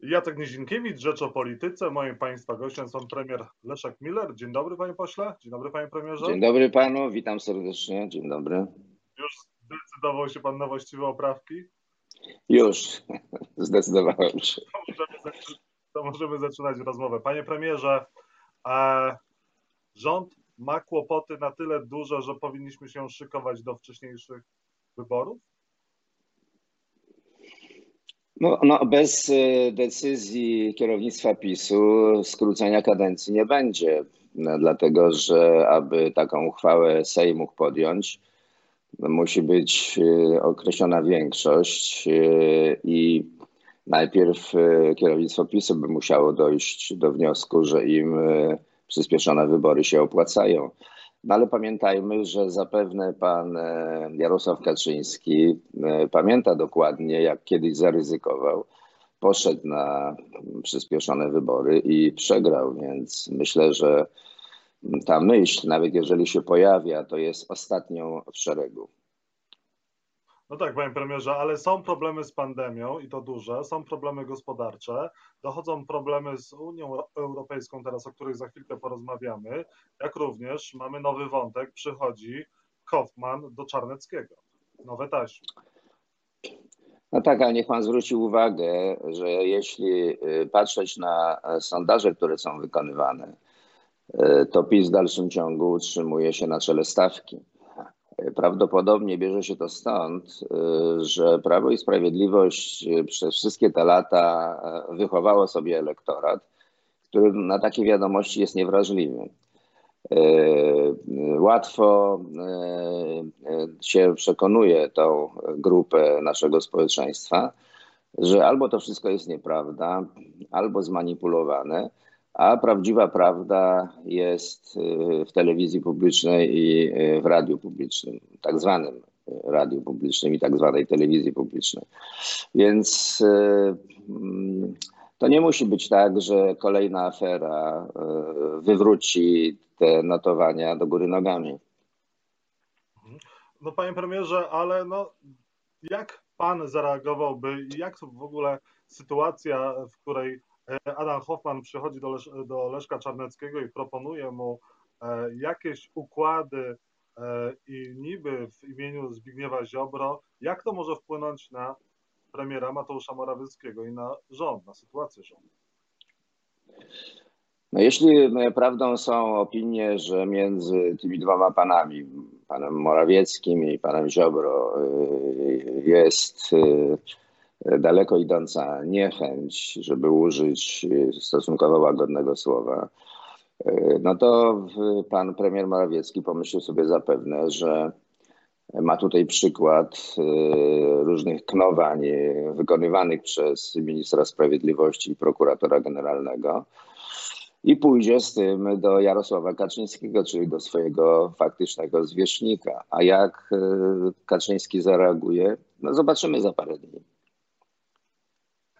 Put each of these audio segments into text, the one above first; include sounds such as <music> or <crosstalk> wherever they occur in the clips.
Jacek Nizinkiewicz, Rzecz o Polityce. Moim Państwa gościem są premier Leszek Miller. Dzień dobry Panie Pośle. Dzień dobry Panie Premierze. Dzień dobry Panu, witam serdecznie. Dzień dobry. Już zdecydował się Pan na właściwe oprawki? Już, <laughs> zdecydowałem się. To możemy, to możemy zaczynać rozmowę. Panie Premierze, e, rząd ma kłopoty na tyle duże, że powinniśmy się szykować do wcześniejszych wyborów? No, no, bez e, decyzji kierownictwa PiSu skrócenia kadencji nie będzie, no, dlatego że aby taką uchwałę Sejm mógł podjąć, no, musi być e, określona większość e, i najpierw kierownictwo PiSu by musiało dojść do wniosku, że im przyspieszone wybory się opłacają. No ale pamiętajmy, że zapewne pan e, Jarosław Kaczyński e, pamięta dokładnie, jak kiedyś zaryzykował, poszedł na przyspieszone wybory i przegrał, więc myślę, że ta myśl, nawet jeżeli się pojawia, to jest ostatnią w szeregu. No tak, panie premierze, ale są problemy z pandemią i to duże, są problemy gospodarcze, dochodzą problemy z Unią Europejską teraz, o których za chwilkę porozmawiamy, jak również mamy nowy wątek, przychodzi Hoffman do Czarneckiego, nowe taśmy. No tak, ale niech pan zwróci uwagę, że jeśli y, patrzeć na sondaże, które są wykonywane, y, to PiS w dalszym ciągu utrzymuje się na czele stawki. Prawdopodobnie bierze się to stąd, y, że Prawo i Sprawiedliwość y, przez wszystkie te lata y, wychowało sobie elektorat, który na takie wiadomości jest niewrażliwy. Łatwo się przekonuje tą grupę naszego społeczeństwa, że albo to wszystko jest nieprawda, albo zmanipulowane, a prawdziwa prawda jest y, w telewizji publicznej i y, w radiu publicznym, tak zwanym y, radiu publicznym i tak zwanej telewizji publicznej. Więc mm, to nie musi być tak, że kolejna afera wywróci te notowania do góry nogami. No panie premierze, ale no jak pan zareagowałby, jak w ogóle sytuacja, w której Adam Hoffman przychodzi do, Lesz do Leszka Czarneckiego i proponuje mu e, jakieś układy e, i niby w imieniu Zbigniewa Ziobro, jak to może wpłynąć na premiera Mateusza Morawieckiego i na rząd, na sytuację rządu? No jeśli prawdą są opinie, że między tymi dwoma panami, panem Morawieckim i panem Ziobro, e, jest daleko idąca niechęć, żeby użyć stosunkowo łagodnego słowa, no to pan premier Morawiecki pomyślał sobie zapewne, że ma tutaj przykład y, różnych knowań wykonywanych przez ministra sprawiedliwości i prokuratora generalnego i pójdzie z tym do Jarosława Kaczyńskiego, czyli do swojego faktycznego zwierzchnika. A jak y, Kaczyński zareaguje, no zobaczymy za parę dni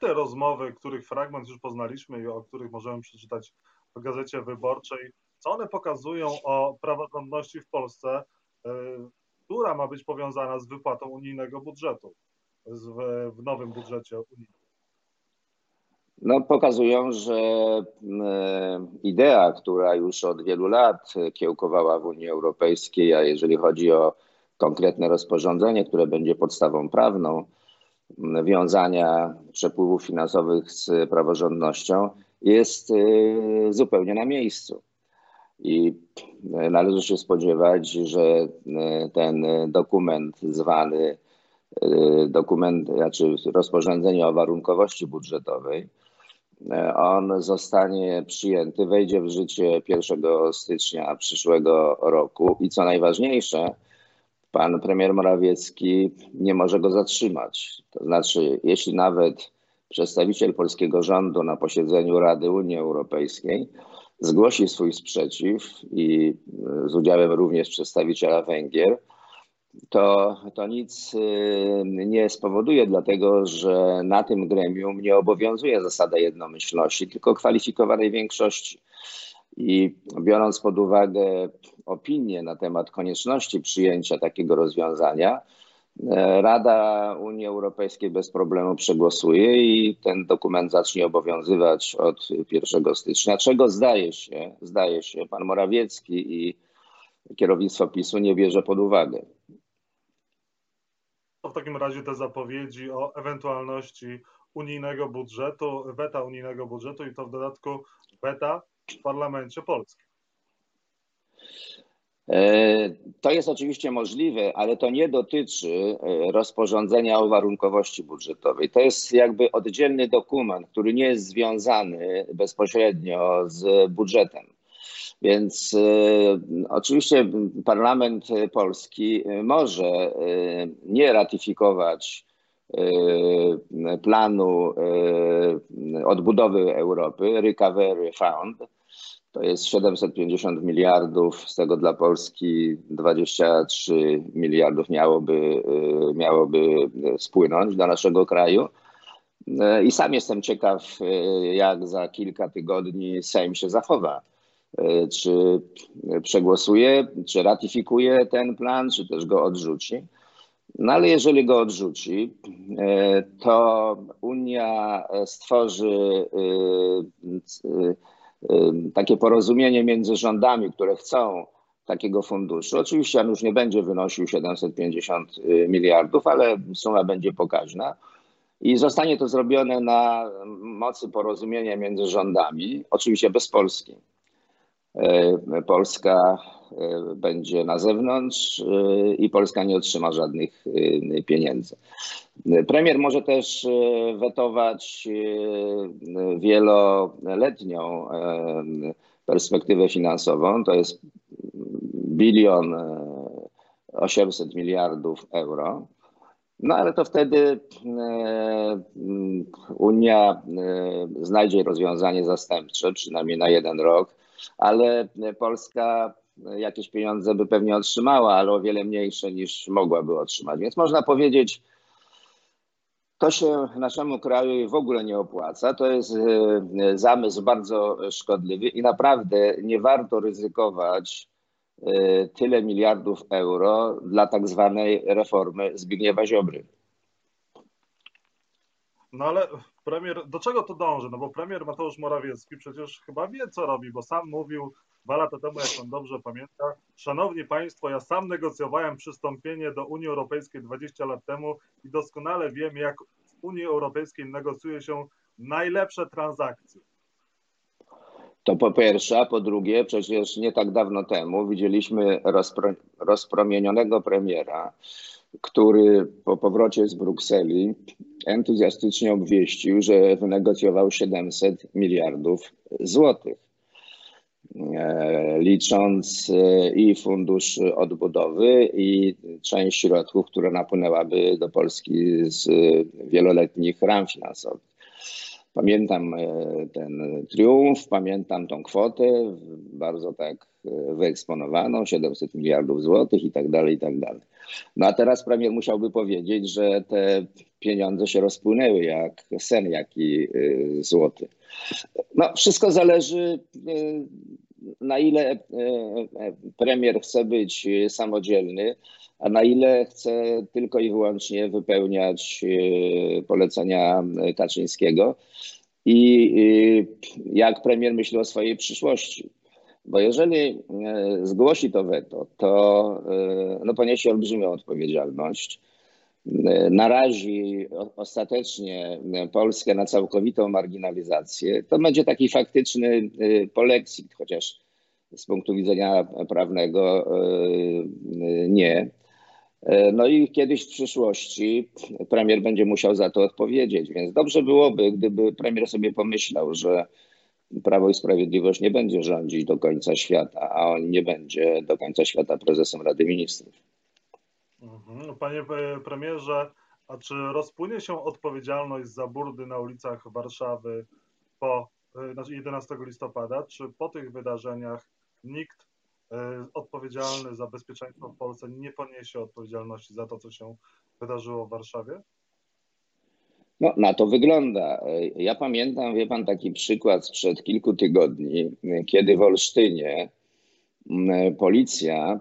te rozmowy, których fragment już poznaliśmy i o których możemy przeczytać w Gazecie Wyborczej, co one pokazują o praworządności w Polsce, y, która ma być powiązana z wypłatą unijnego budżetu w, nowym budżecie unijnym? No, pokazują, że y, idea, która już od wielu lat kiełkowała w Unii Europejskiej, a jeżeli chodzi o konkretne rozporządzenie, które będzie podstawą prawną, wiązania przepływów finansowych z praworządnością jest y, zupełnie na miejscu. I należy się spodziewać, że y, ten dokument zwany y, dokument, znaczy rozporządzenie o warunkowości budżetowej, on zostanie przyjęty, wejdzie w życie 1 stycznia przyszłego roku i co najważniejsze, pan premier Morawiecki nie może go zatrzymać. To znaczy, jeśli nawet przedstawiciel polskiego rządu na posiedzeniu Rady Unii Europejskiej zgłosi swój sprzeciw i z udziałem również przedstawiciela Węgier, to, to nic y, nie spowoduje, dlatego że na tym gremium nie obowiązuje zasada jednomyślności, tylko kwalifikowanej większości. I biorąc pod uwagę opinię na temat konieczności przyjęcia takiego rozwiązania, Rada Unii Europejskiej bez problemu przegłosuje i ten dokument zacznie obowiązywać od 1 stycznia, czego zdaje się, zdaje się, pan Morawiecki i kierownictwo PiSu nie bierze pod uwagę. W takim razie te zapowiedzi o ewentualności unijnego budżetu, weta unijnego budżetu i to w dodatku weta w parlamencie polskim. E, to jest oczywiście możliwe, ale to nie dotyczy e, rozporządzenia o warunkowości budżetowej. To jest jakby oddzielny dokument, który nie jest związany bezpośrednio z budżetem. Więc y, oczywiście Parlament Polski może nie ratyfikować planu odbudowy Europy, Recovery Fund. To jest 750 miliardów, z tego dla Polski 23 miliardów miałoby, miałoby spłynąć do naszego kraju. I sam jestem ciekaw, jak za kilka tygodni Sejm się zachowa czy przegłosuje, czy ratyfikuje ten plan, czy też go odrzuci. No ale jeżeli go odrzuci, to Unia stworzy takie porozumienie między rządami, które chcą takiego funduszu. Oczywiście on już nie będzie wynosił 750 miliardów, ale suma będzie pokaźna. I zostanie to zrobione na mocy porozumienia między rządami, oczywiście bez Polski. E, Polska e, będzie na zewnątrz e, i Polska nie otrzyma żadnych pieniędzy. Premier może też wetować wieloletnią perspektywę finansową, to jest bilion 800 miliardów euro. No ale to wtedy Unia znajdzie rozwiązanie zastępcze, przynajmniej na jeden rok, ale Polska jakieś pieniądze by pewnie otrzymała, ale o wiele mniejsze niż mogłaby otrzymać. Więc można powiedzieć, to się naszemu kraju w ogóle nie opłaca. To jest e, zamysł bardzo szkodliwy i naprawdę nie warto ryzykować e, tyle miliardów euro dla tak zwanej reformy Zbigniewa Ziobry. No ale premier, do czego to dąży? No bo premier Mateusz Morawiecki przecież chyba wie, co robi, bo sam mówił dwa lata temu, jak pan dobrze pamięta, szanowni państwo, ja sam negocjowałem przystąpienie do Unii Europejskiej 20 lat temu i doskonale wiem, jak w Unii Europejskiej negocjuje się najlepsze transakcje. To po pierwsze, a po drugie, przecież nie tak dawno temu widzieliśmy rozpro, rozpromienionego premiera, który po powrocie z Brukseli entuzjastycznie obwieścił, że wynegocjował 700 miliardów złotych. E, licząc e, i fundusz odbudowy, i część środków, które napłynęłaby do Polski z wieloletnich ram finansowych. Pamiętam e, ten triumf, pamiętam tą kwotę, bardzo tak wyeksponowaną, 700 miliardów złotych i tak dalej, i tak dalej. No a teraz premier musiałby powiedzieć, że te pieniądze się rozpłynęły jak sen, jaki y, złoty. No, wszystko zależy, y, na ile y, premier chce być samodzielny, a na ile chce tylko i wyłącznie wypełniać polecenia Kaczyńskiego i jak premier myśli o swojej przyszłości. Bo jeżeli zgłosi to weto, to no, poniesie olbrzymią odpowiedzialność narazi ostatecznie Polskę na całkowitą marginalizację, to będzie taki faktyczny polexit, chociaż z punktu widzenia prawnego nie. No i kiedyś w przyszłości premier będzie musiał za to odpowiedzieć, więc dobrze byłoby, gdyby premier sobie pomyślał, że Prawo i Sprawiedliwość nie będzie rządzić do końca świata, a on nie będzie do końca świata prezesem Rady Ministrów. Mhm. Panie premierze, a czy rozpłynie się odpowiedzialność za burdy na ulicach Warszawy po 11 znaczy listopada? Czy po tych wydarzeniach nikt e, odpowiedzialny za bezpieczeństwo w Polsce nie poniesie odpowiedzialności za to, co się wydarzyło w Warszawie? No, na to wygląda. Ja pamiętam, wie pan, taki przykład sprzed kilku tygodni, kiedy w Olsztynie policja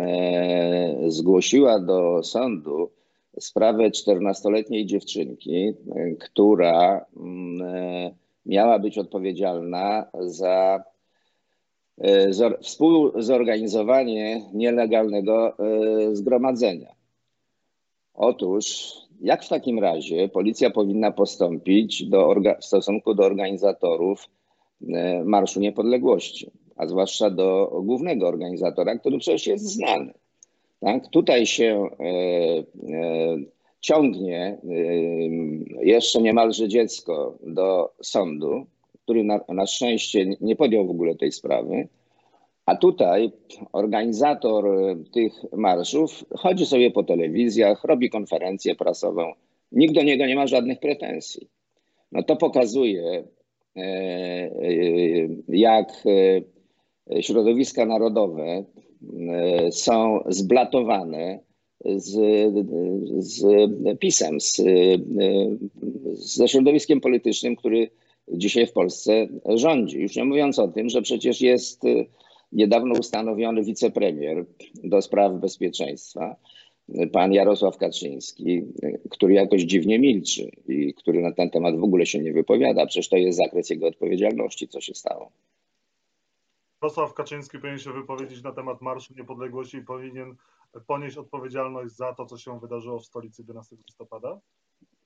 e, zgłosiła do sądu sprawę 14-letniej dziewczynki, która miała być odpowiedzialna za współzorganizowanie nielegalnego zgromadzenia. Otóż, jak w takim razie policja powinna postąpić do, w stosunku do organizatorów e, Marszu Niepodległości, a zwłaszcza do głównego organizatora, który przecież jest znany. Tak? Tutaj się e, e, ciągnie e, jeszcze niemalże dziecko do sądu, który na, na szczęście nie podjął w ogóle tej sprawy a tutaj organizator e, tych marszów chodzi sobie po telewizjach, robi konferencję prasową. Nikt do niego nie ma żadnych pretensji. No to pokazuje, e, e, jak środowiska narodowe są zblatowane z, z pisem, z, ze środowiskiem politycznym, który dzisiaj w Polsce rządzi. Już nie mówiąc o tym, że przecież jest niedawno ustanowiony wicepremier do spraw bezpieczeństwa, pan Jarosław Kaczyński, który jakoś dziwnie milczy i który na ten temat w ogóle się nie wypowiada. Przecież to jest zakres jego odpowiedzialności, co się stało. Jarosław Kaczyński powinien się wypowiedzieć na temat Marszu Niepodległości i powinien ponieść odpowiedzialność za to, co się wydarzyło w stolicy 11 listopada?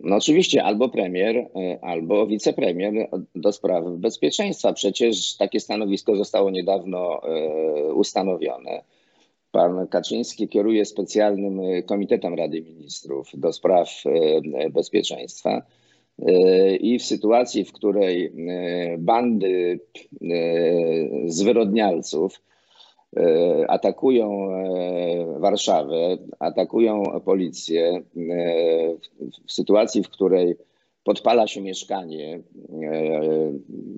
No oczywiście albo premier, e, albo wicepremier do spraw bezpieczeństwa. Przecież takie stanowisko zostało niedawno e, ustanowione. Pan Kaczyński kieruje specjalnym e, komitetem Rady Ministrów do spraw bezpieczeństwa. I w sytuacji, w której bandy zwyrodnialców atakują e, Warszawę, atakują policję e, w sytuacji, w której podpala się mieszkanie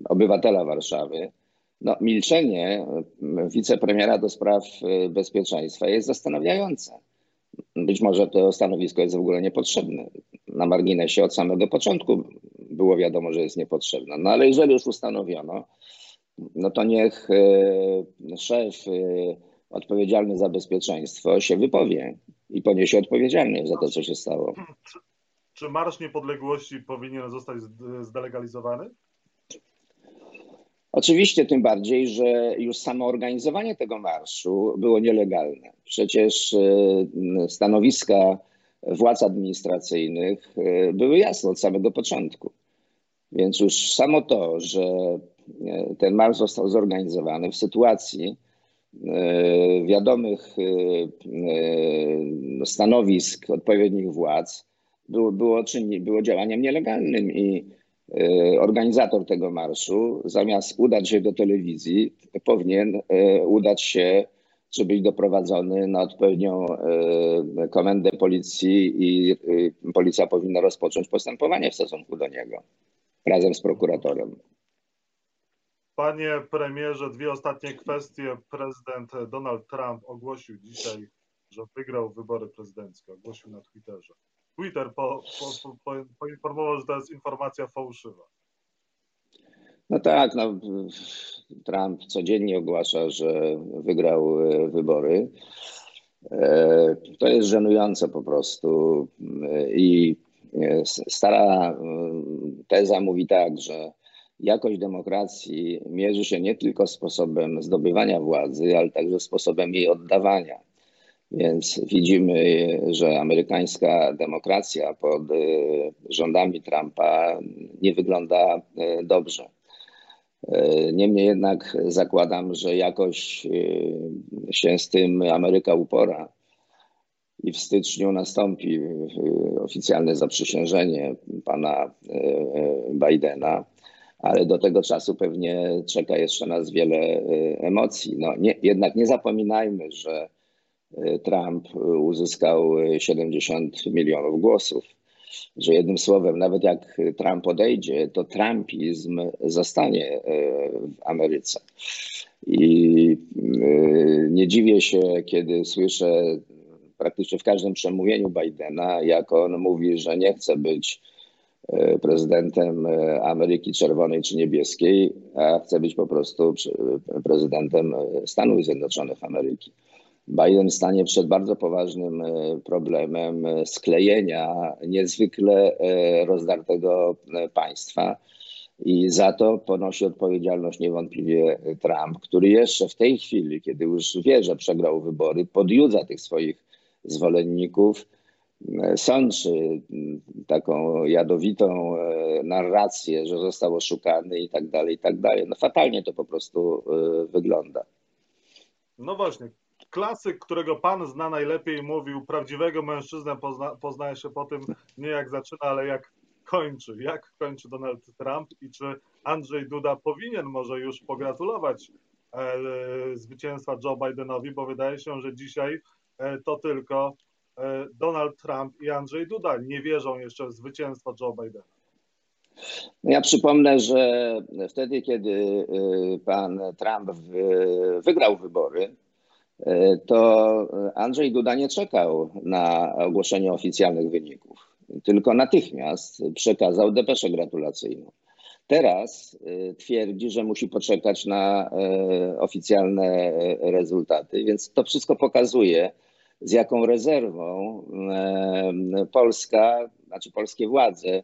obywatela Warszawy, no, milczenie wicepremiera do spraw bezpieczeństwa jest zastanawiające. Być może to stanowisko jest w ogóle niepotrzebne. Na marginesie od samego początku było wiadomo, że jest niepotrzebne. No ale jeżeli już ustanowiono, no to niech e, szef e, odpowiedzialny za bezpieczeństwo się wypowie i poniesie odpowiedzialność za to, co się stało. Czy, czy Marsz Niepodległości powinien zostać zdelegalizowany? Oczywiście, tym bardziej, że już samo organizowanie tego marszu było nielegalne. Przecież e, stanowiska władz administracyjnych były jasne od samego początku. Więc już samo to, że ten marsz został zorganizowany w sytuacji e, wiadomych e, e, stanowisk odpowiednich władz, było, było, było działaniem nielegalnym i organizator tego marszu, zamiast udać się do telewizji, powinien udać się, czy być doprowadzony na odpowiednią komendę policji i policja powinna rozpocząć postępowanie w stosunku do niego razem z prokuratorem. Panie premierze, dwie ostatnie kwestie. Prezydent Donald Trump ogłosił dzisiaj, że wygrał wybory prezydenckie. Ogłosił na Twitterze. Twitter po, po, po, poinformował, że to jest informacja fałszywa. No tak, no, Trump codziennie ogłasza, że wygrał e, wybory. E, to jest żenujące po prostu. I e, stara teza mówi tak, że jakość demokracji mierzy się nie tylko sposobem zdobywania władzy, ale także sposobem jej oddawania. Więc widzimy, że amerykańska demokracja pod e, rządami Trumpa nie wygląda e, dobrze. E, niemniej jednak zakładam, że jakoś się z tym Ameryka upora i w styczniu nastąpi oficjalne zaprzysiężenie pana Bidena ale do tego czasu pewnie czeka jeszcze nas wiele e, emocji. No, nie, jednak nie zapominajmy, że e, Trump uzyskał 70 milionów głosów. Że jednym słowem, nawet jak Trump odejdzie, to Trumpizm zostanie w Ameryce. I nie dziwię się, kiedy słyszę praktycznie w każdym przemówieniu Bidena, jak on mówi, że nie chce być prezydentem e, Ameryki Czerwonej czy Niebieskiej, a chce być po prostu prezydentem Stanów Zjednoczonych Ameryki. Biden stanie przed bardzo poważnym problemem sklejenia niezwykle rozdartego państwa. I za to ponosi odpowiedzialność niewątpliwie Trump, który jeszcze w tej chwili, kiedy już wie, że przegrał wybory, podjudza tych swoich zwolenników, sączy taką jadowitą e, narrację, że został oszukany i tak dalej, i tak dalej. No fatalnie to po prostu e, wygląda. No właśnie. Klasyk, którego pan zna najlepiej, mówił, prawdziwego mężczyznę pozna, poznaje się po tym, nie jak zaczyna, ale jak kończy. Jak kończy Donald Trump i czy Andrzej Duda powinien może już pogratulować e, zwycięstwa Joe Bidenowi, bo wydaje się, że dzisiaj to tylko Donald Trump i Andrzej Duda nie wierzą jeszcze w zwycięstwo Joe Bidena. Ja przypomnę, że wtedy, kiedy pan Trump wygrał wybory, to Andrzej Duda nie czekał na ogłoszenie oficjalnych wyników tylko natychmiast przekazał depeszę gratulacyjną. Teraz twierdzi, że musi poczekać na oficjalne rezultaty, więc to wszystko pokazuje, z jaką rezerwą y, Polska, znaczy polskie władze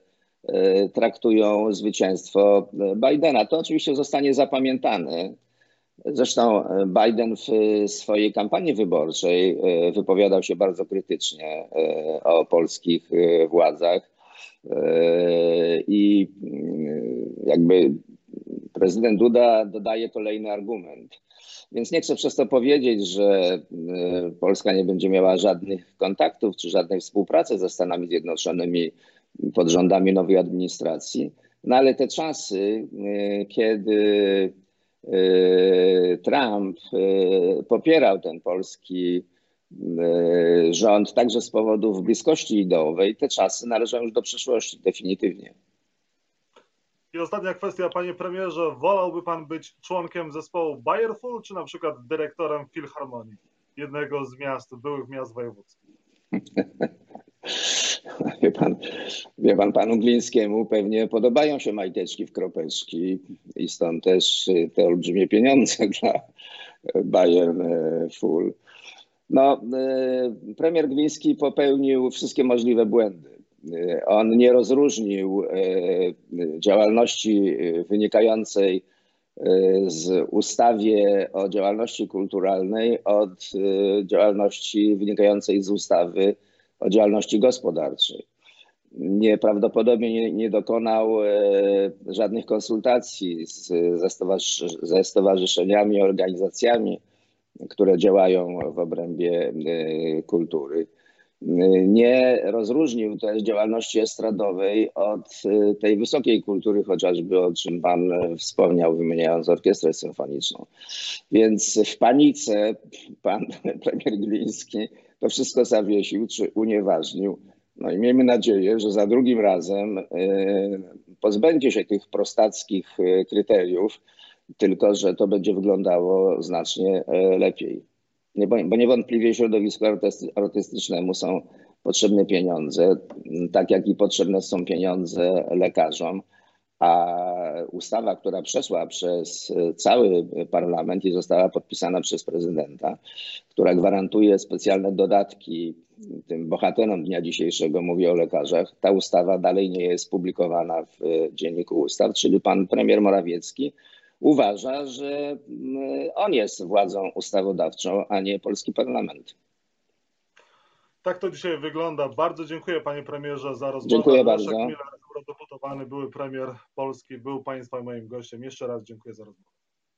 traktują zwycięstwo Bidena. To oczywiście zostanie zapamiętane Zresztą e, Biden w swojej kampanii wyborczej e, wypowiadał się bardzo krytycznie e, o polskich władzach i mm, jakby prezydent Duda dodaje kolejny argument. Więc nie chcę przez to powiedzieć, że Polska nie będzie miała żadnych kontaktów czy żadnej współpracy ze Stanami Zjednoczonymi pod rządami nowej administracji, no ale te czasy, kiedy Y, Trump popierał ten polski rząd także z powodów bliskości ideowej, te czasy należą już do przyszłości definitywnie. I ostatnia kwestia, panie premierze, wolałby pan być członkiem zespołu Bayerful, czy na przykład dyrektorem Filharmonii, jednego z miast, byłych miast wojewódzkich? <laughs> Wie pan, wie pan, panu Glińskiemu pewnie podobają się majteczki w kropeczki i stąd też te olbrzymie pieniądze <laughs> dla Bayern e, Full. No, e, premier Gliński popełnił wszystkie możliwe błędy. E, on nie rozróżnił działalności wynikającej z ustawie o działalności kulturalnej od działalności wynikającej z ustawy o działalności gospodarczej. Nieprawdopodobnie nie, nie dokonał e, żadnych konsultacji z, ze, stowarzysz, ze stowarzyszeniami, organizacjami, które działają w obrębie e, kultury. Nie rozróżnił też działalności estradowej od e, tej wysokiej kultury, chociażby o czym Pan wspomniał, wymieniając orkiestrę symfoniczną. Więc w panice pan <laughs> premier Gliński to wszystko zawiesił czy unieważnił. No i miejmy nadzieję, że za drugim razem e, pozbędzie się tych prostackich kryteriów, tylko że to będzie wyglądało znacznie lepiej. Bo niewątpliwie środowisku artystycznemu są potrzebne pieniądze, tak jak i potrzebne są pieniądze lekarzom a ustawa, która przeszła przez cały parlament i została podpisana przez prezydenta, która gwarantuje specjalne dodatki tym bohaterom dnia dzisiejszego, mówię o lekarzach, ta ustawa dalej nie jest publikowana w dzienniku ustaw, czyli pan premier Morawiecki uważa, że on jest władzą ustawodawczą, a nie polski parlament. Tak to dzisiaj wygląda. Bardzo dziękuję panie premierze za rozmowę. Dziękuję bardzo. Miller, eurodeputowany, były premier Polski, był państwa moim gościem. Jeszcze raz dziękuję za rozmowę.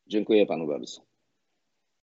Dziękuję panu bardzo.